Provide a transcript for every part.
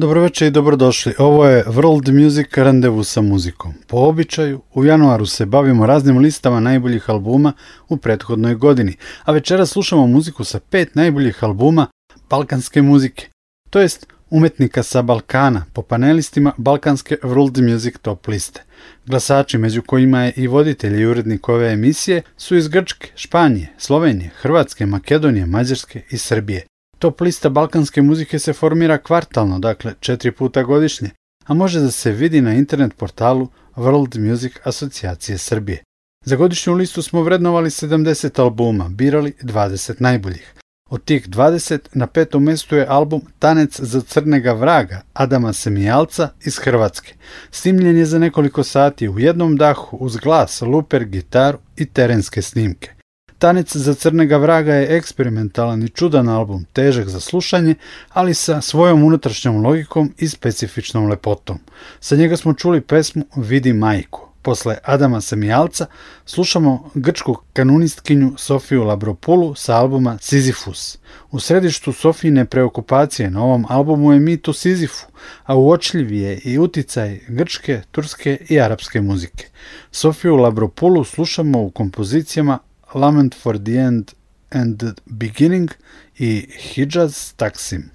Dobroveče i dobrodošli. Ovo je World Music Randevu sa muzikom. Po običaju, u januaru se bavimo raznim listama najboljih albuma u prethodnoj godini, a večera slušamo muziku sa pet najboljih albuma balkanske muzike, to jest umetnika sa Balkana po panelistima Balkanske World Music Top liste. Glasači, među kojima je i voditelj i urednik ove emisije, su iz Grčke, Španije, Slovenije, Hrvatske, Makedonije, Mađarske i Srbije. Top lista balkanske muzike se formira kvartalno, dakle četiri puta godišnje, a može da se vidi na internet portalu World Music Asocijacije Srbije. Za godišnju listu smo vrednovali 70 albuma, birali 20 najboljih. Od tih 20 na petom mestu je album Tanec za crnega vraga Adama Semijalca iz Hrvatske. Snimljen je za nekoliko sati u jednom dahu uz glas, luper, gitaru i terenske snimke. Tanec za crnega vraga je eksperimentalan i čudan album, težak za slušanje, ali sa svojom unutrašnjom logikom i specifičnom lepotom. Sa njega smo čuli pesmu Vidi majku. Posle Adama Semijalca slušamo grčku kanunistkinju Sofiju Labropulu sa albuma Sizifus. U središtu Sofijine preokupacije na ovom albumu je mit o Sizifu, a uočljiv je i uticaj grčke, turske i arapske muzike. Sofiju Labropulu slušamo u kompozicijama Lament for the End and the Beginning i Hijaz Taksim.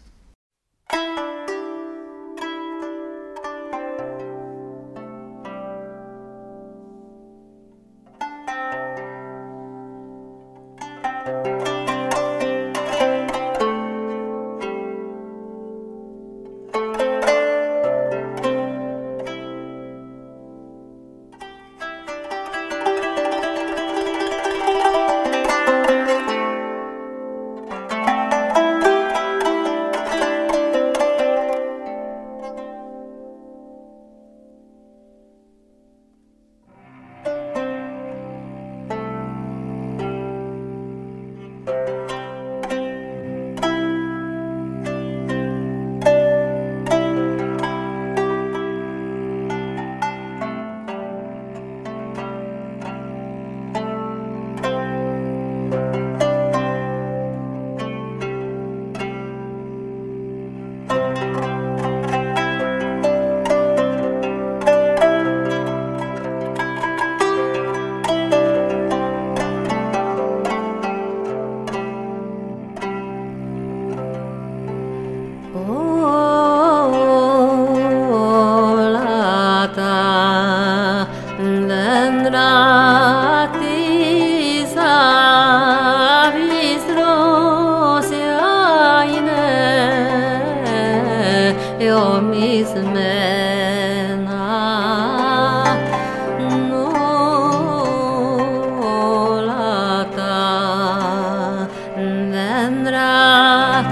andra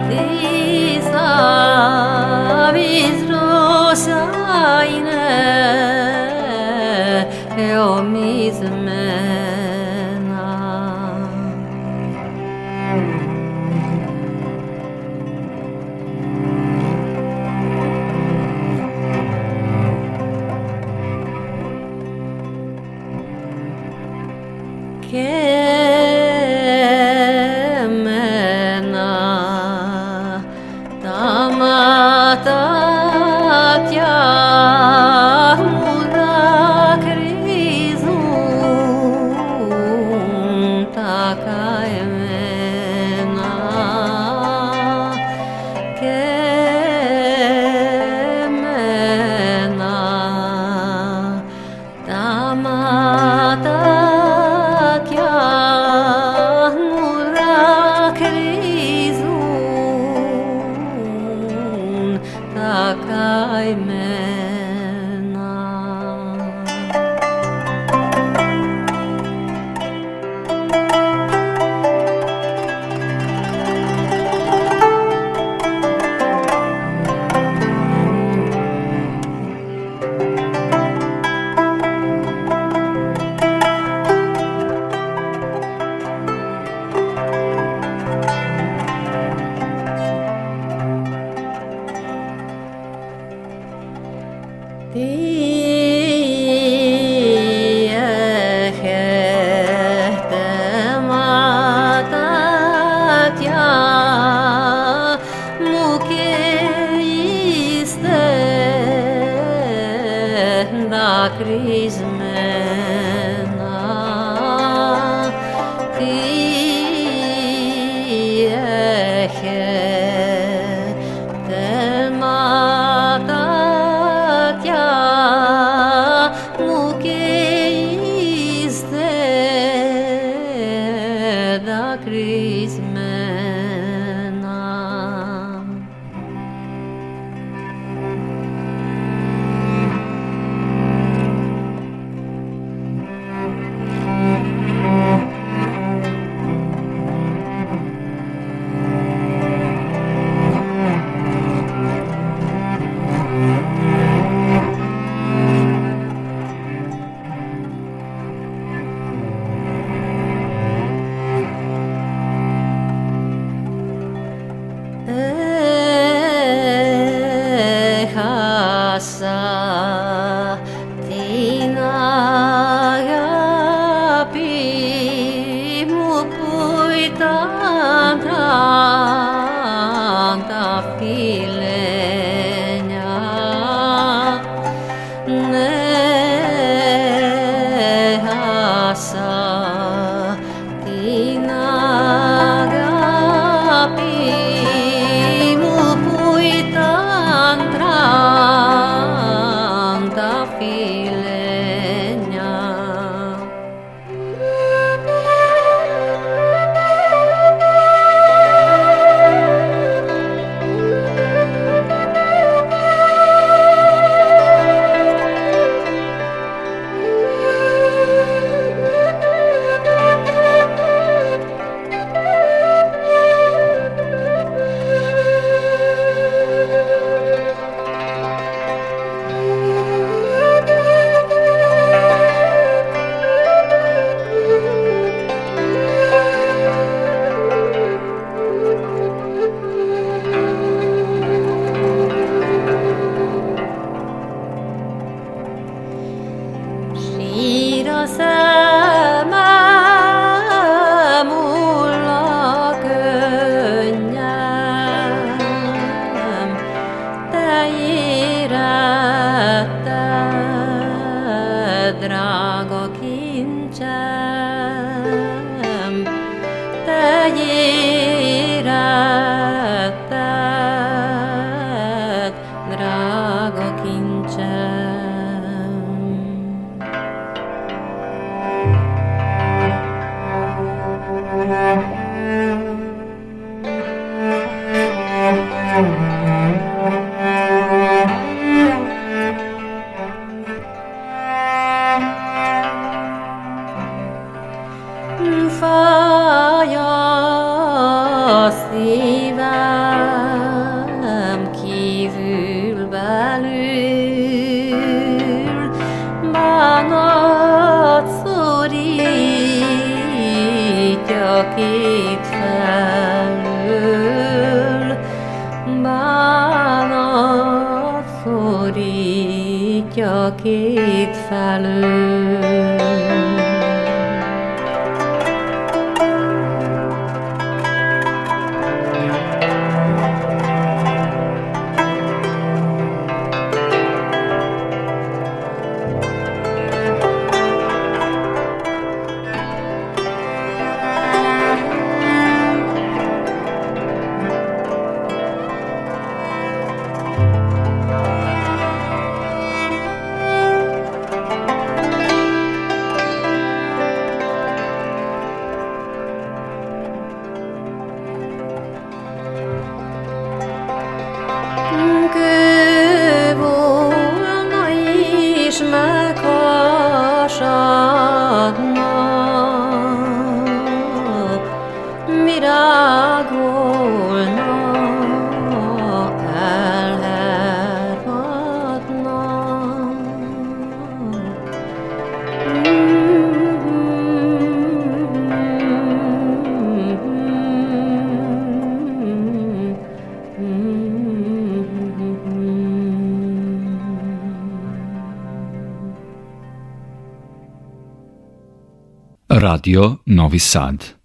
felől bánat szorítja két felől. Radio Novi Sad.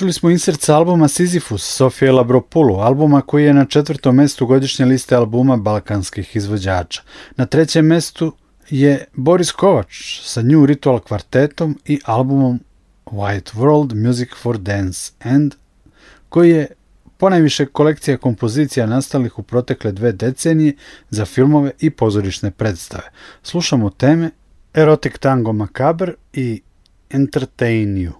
Čuli smo insert sa albuma Sisyphus Sofije Labropulu, albuma koji je na četvrtom mestu godišnje liste albuma balkanskih izvođača. Na trećem mestu je Boris Kovač sa New Ritual kvartetom i albumom White World Music for Dance and koji je ponajviše kolekcija kompozicija nastalih u protekle dve decenije za filmove i pozorišne predstave. Slušamo teme Erotic Tango Macabre i Entertain You.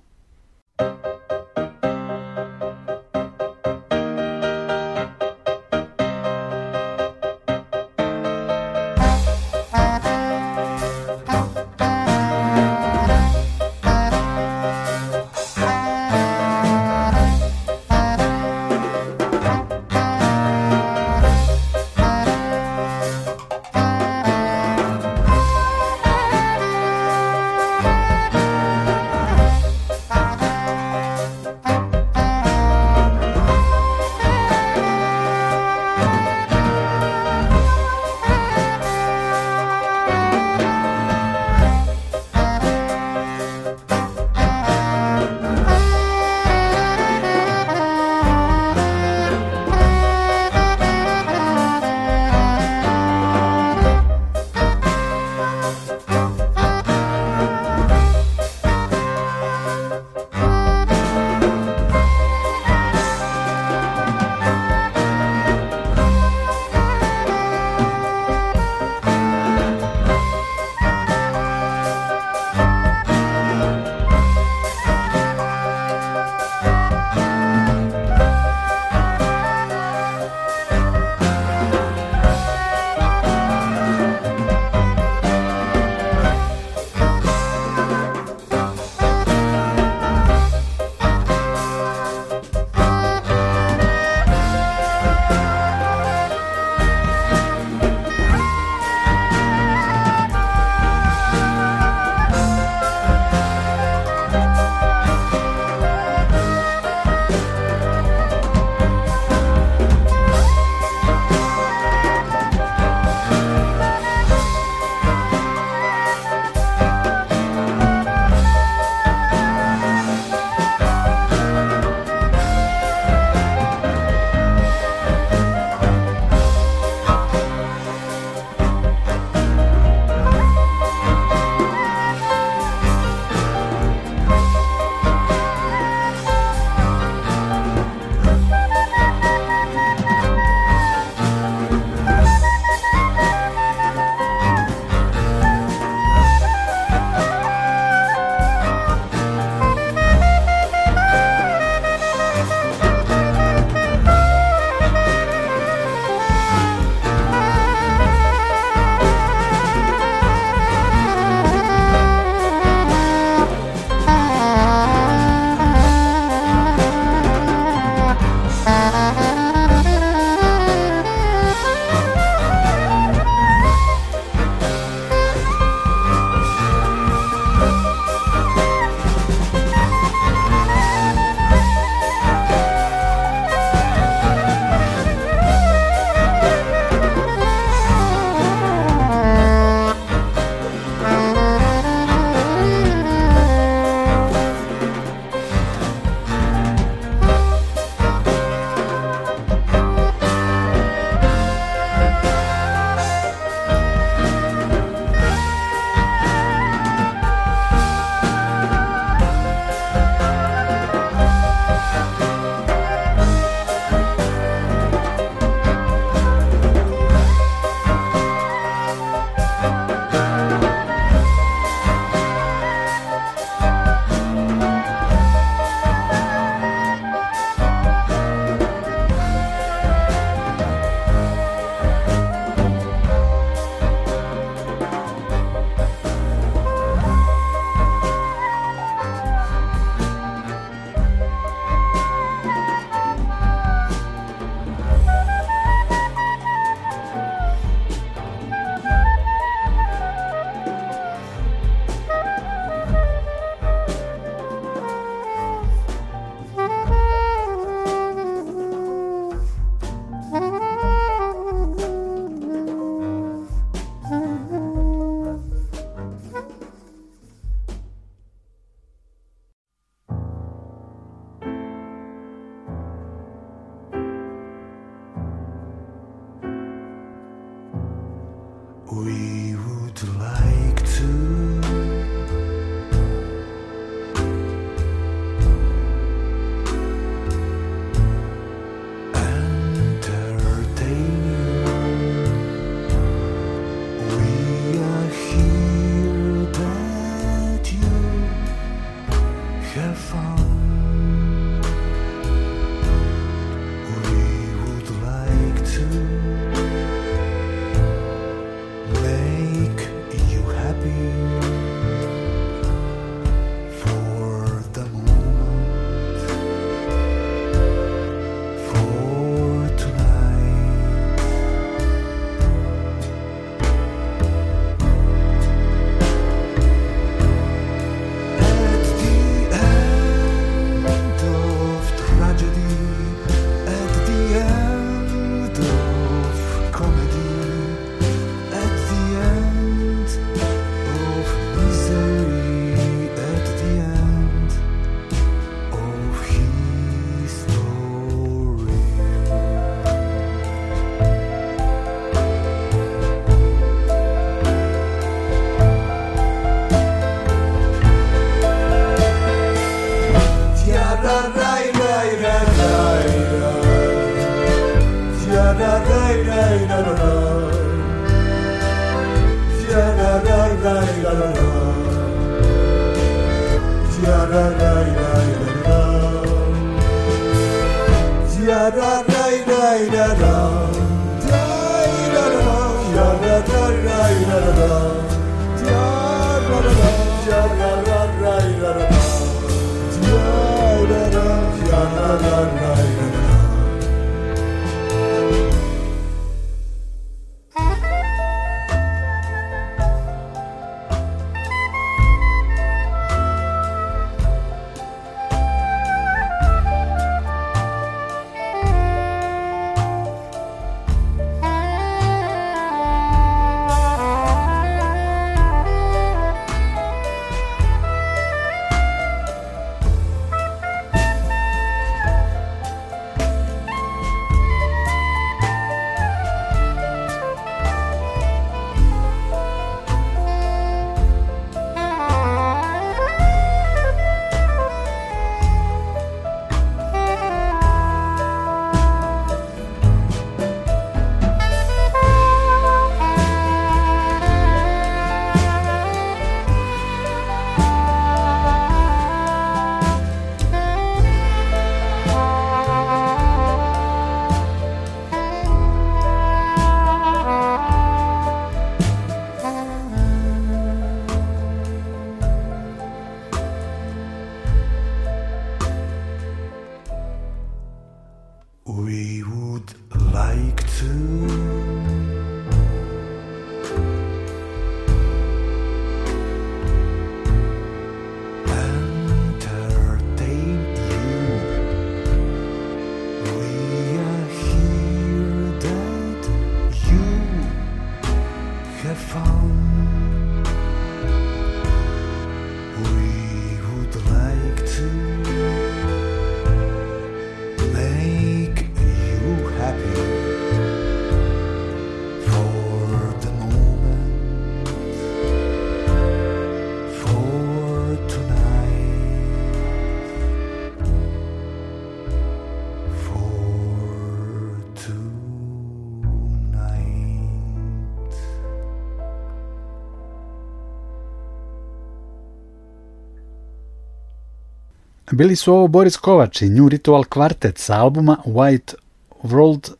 Bili su ovo Boris Kovač i New Ritual Quartet sa albuma White World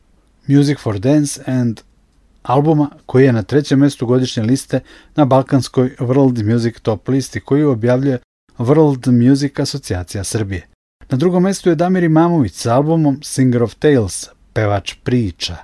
Music for Dance and albuma koji je na trećem mjestu godišnje liste na balkanskoj World Music Top listi koju objavljuje World Music Asocijacija Srbije. Na drugom mjestu je Damir Imamović sa albumom Singer of Tales, pevač priča.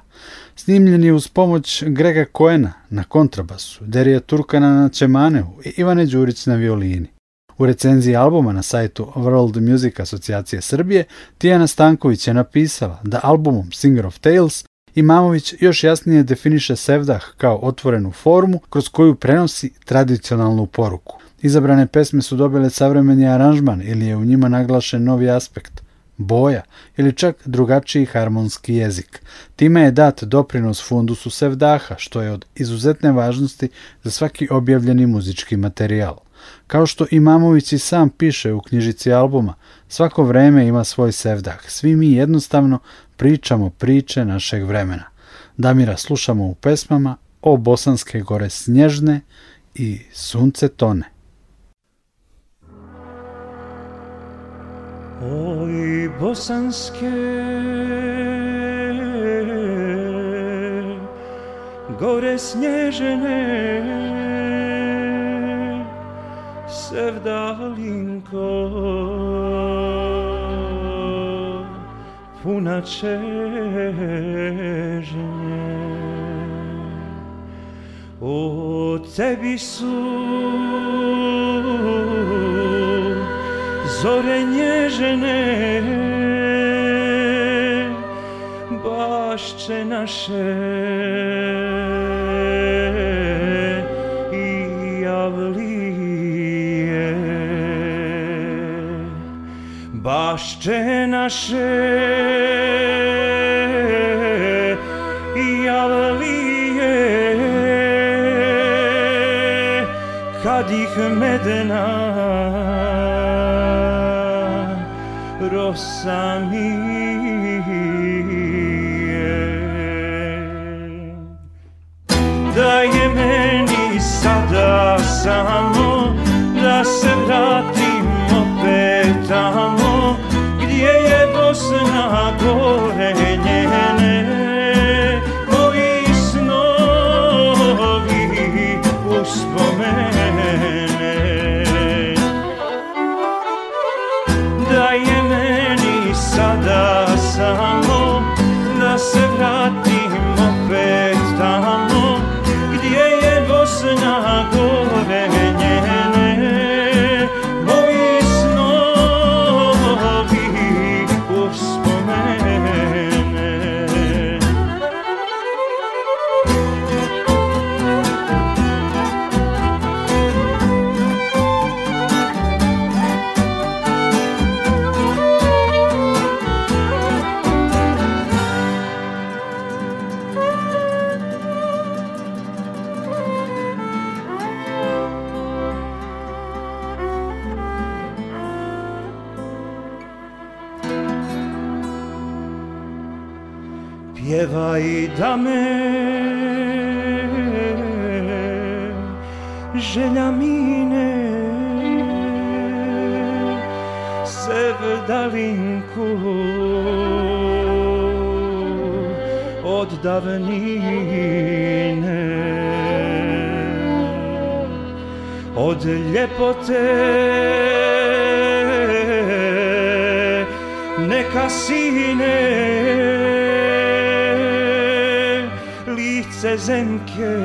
Snimljen je uz pomoć Grega Koena na kontrabasu, Derija Turkana na čemaneu i Ivane Đurić na violini. U recenziji albuma na sajtu World Music Asocijacije Srbije Tijana Stanković je napisala da albumom Singer of Tales Imamović još jasnije definiše Sevdah kao otvorenu formu kroz koju prenosi tradicionalnu poruku. Izabrane pesme su dobile savremeni aranžman ili je u njima naglašen novi aspekt, boja ili čak drugačiji harmonski jezik. Time je dat doprinos fundusu Sevdaha, što je od izuzetne važnosti za svaki objavljeni muzički materijal. Kao što Imamović i sam piše u knjižici albuma, svako vreme ima svoj sevdah. Svi mi jednostavno pričamo priče našeg vremena. Damira slušamo u pesmama o Bosanske gore snježne i sunce tone. Oj bosanske gore snježene se w dalinko punačežnje. O tebi su zore nježene, naše, bašće naše javlije kad ih medena rosa mije. Da je meni sada samo da me želja mine. Sevdalinku od davnine od ljepote neka sine lice zenke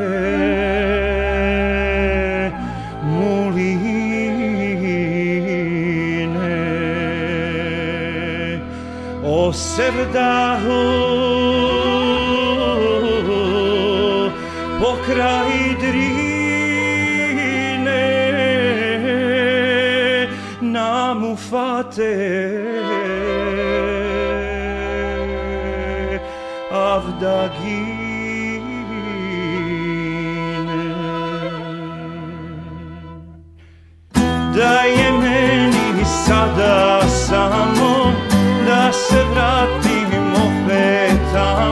muline o sevdahu pokraj drine nam ufate avdagine sada samo da se vratim opet tamo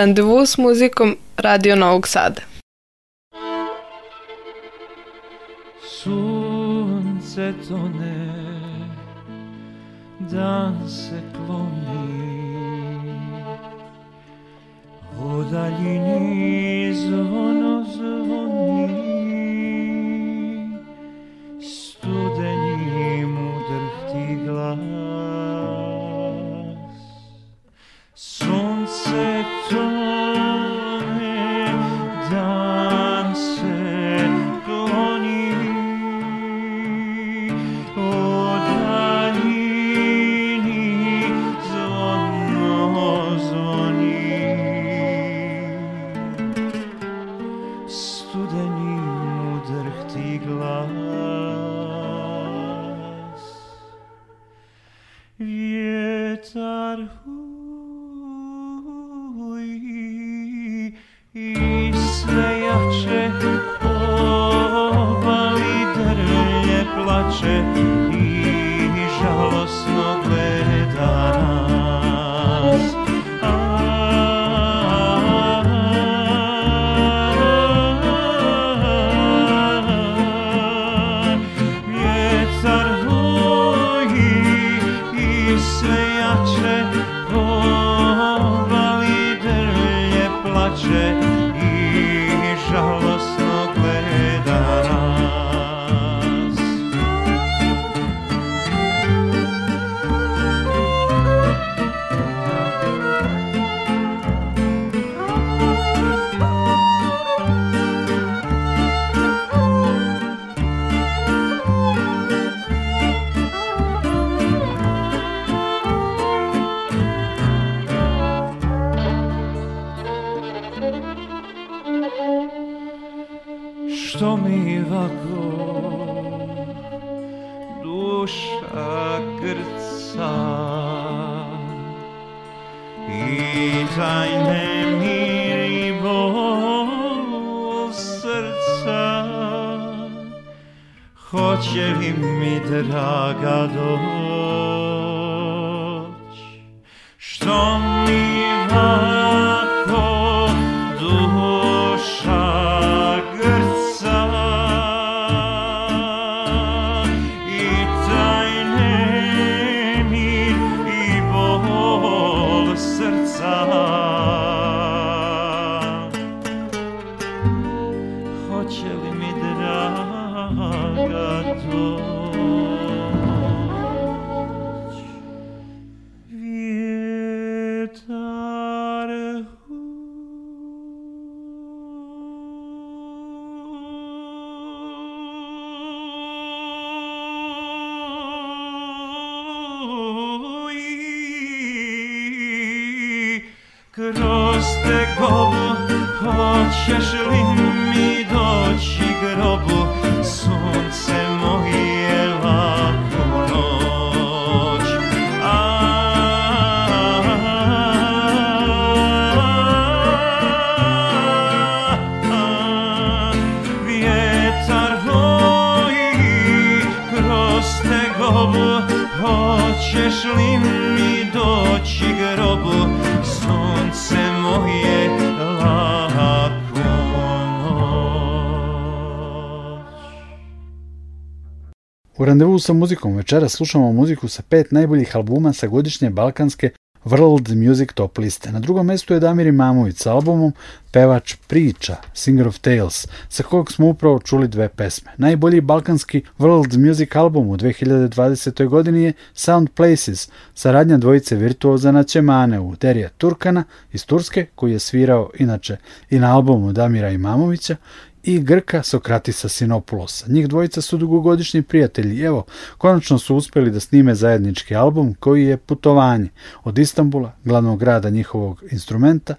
randevu s muzikom Radio Novog Sada. Sunce tone, dan se kloni, o daljini U randevu sa muzikom večera slušamo muziku sa pet najboljih albuma sa godišnje balkanske World Music Top liste. Na drugom mjestu je Damir Imamović s albumom Pevač priča, Singer of Tales, sa kojeg smo upravo čuli dve pesme. Najbolji balkanski World Music album u 2020. godini je Sound Places, saradnja dvojice virtuoza na u Derija Turkana iz Turske, koji je svirao inače i na albumu Damira Imamovića, i Grka Sokratisa Sinopulosa. Njih dvojica su dugogodišnji prijatelji. Evo, konačno su uspjeli da snime zajednički album koji je putovanje od Istambula, glavnog grada njihovog instrumenta,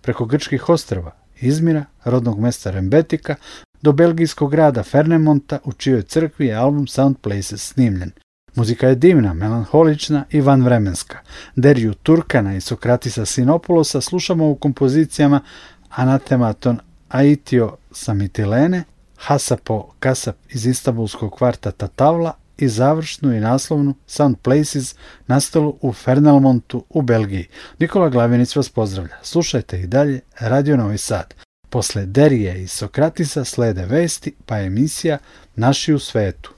preko grčkih ostrava, Izmira, rodnog mesta Rembetika, do belgijskog grada Fernemonta u čijoj crkvi je album Sound Places snimljen. Muzika je divna, melanholična i vanvremenska. Deriju Turkana i Sokratisa Sinopulosa slušamo u kompozicijama Anatematon Aitio Samitilene, Hasapo Kasap iz Istanbulskog kvarta Tatavla i završnu i naslovnu Sound Places nastalu u Fernalmontu u Belgiji. Nikola Glavinic vas pozdravlja. Slušajte i dalje Radio Novi Sad. Posle Derije i Sokratisa slede vesti, pa emisija Naši u svetu.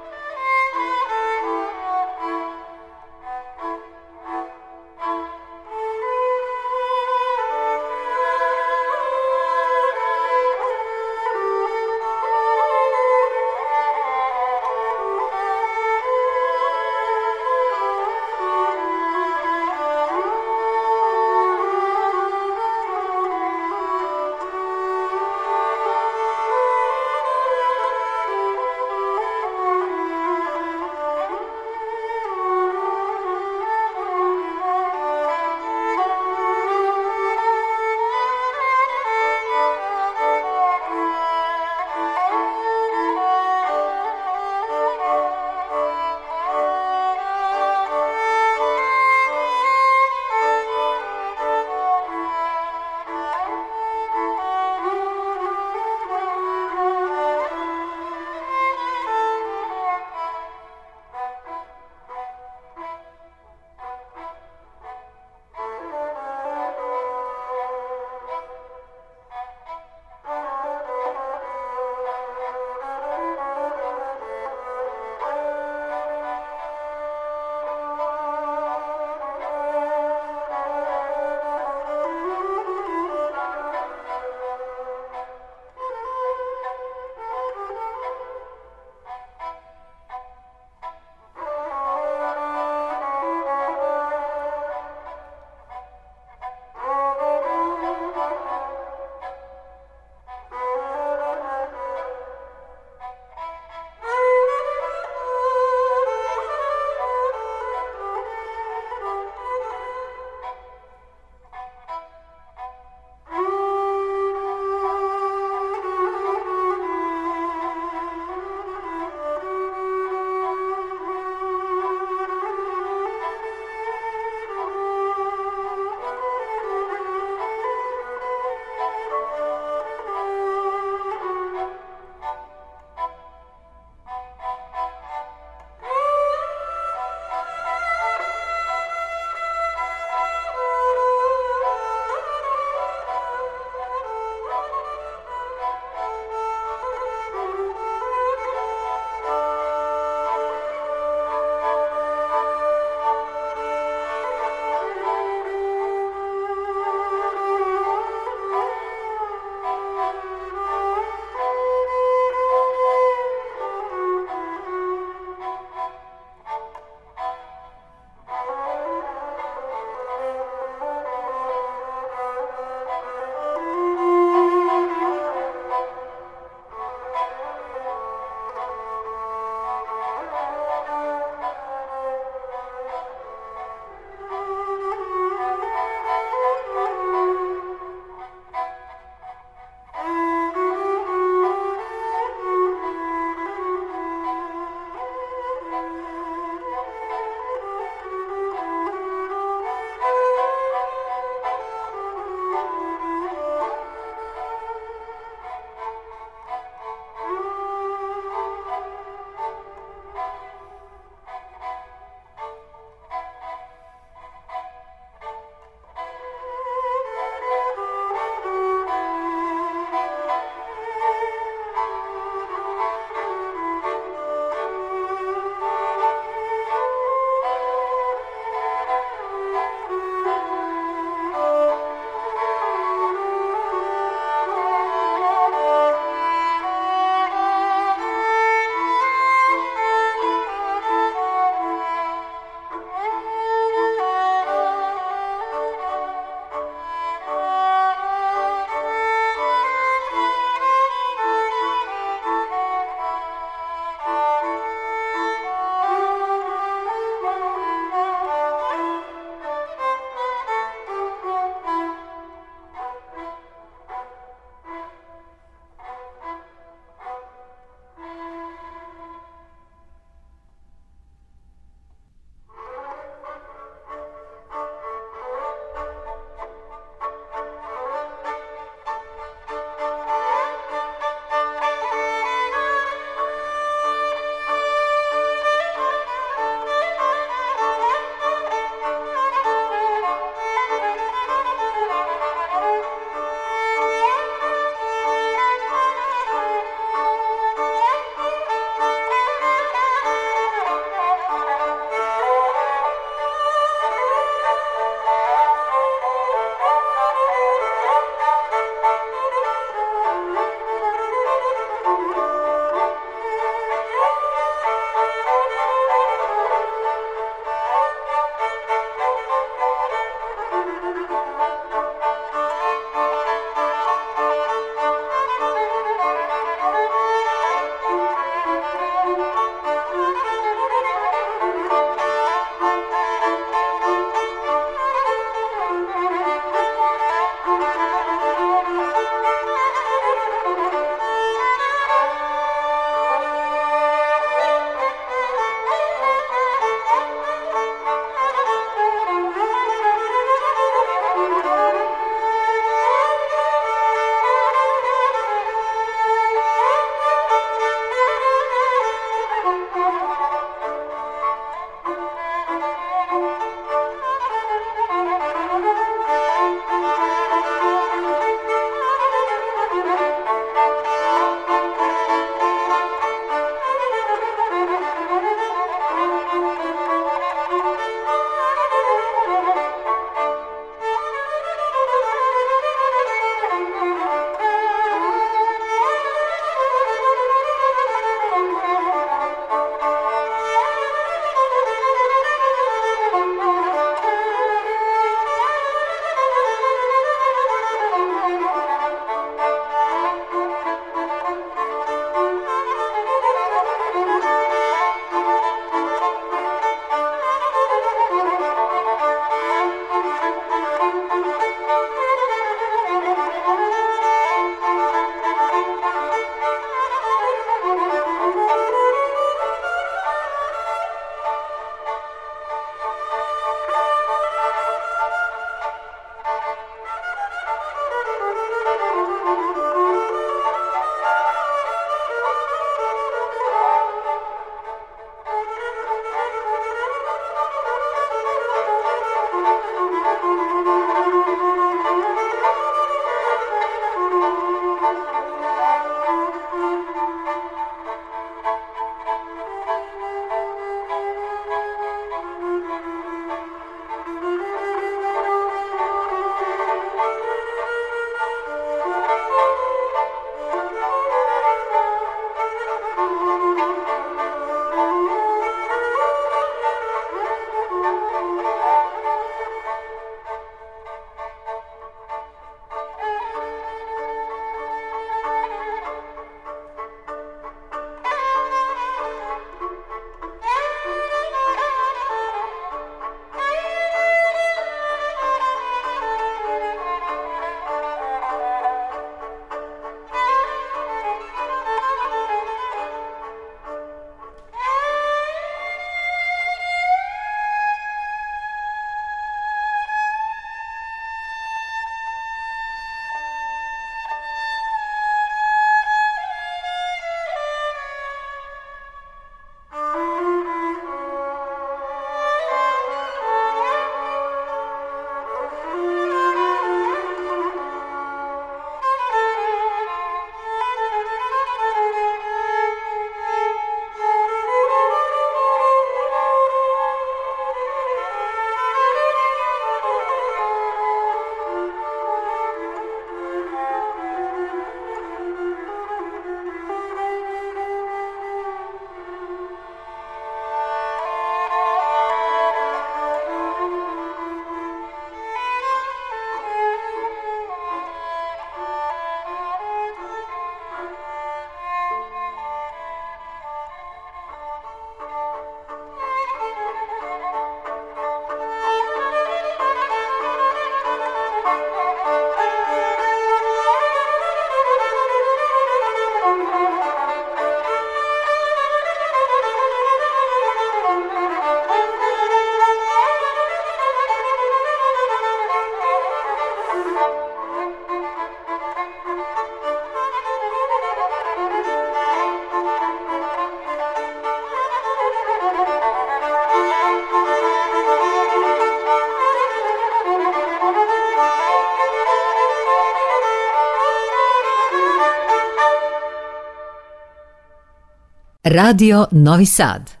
Radio Novi Sad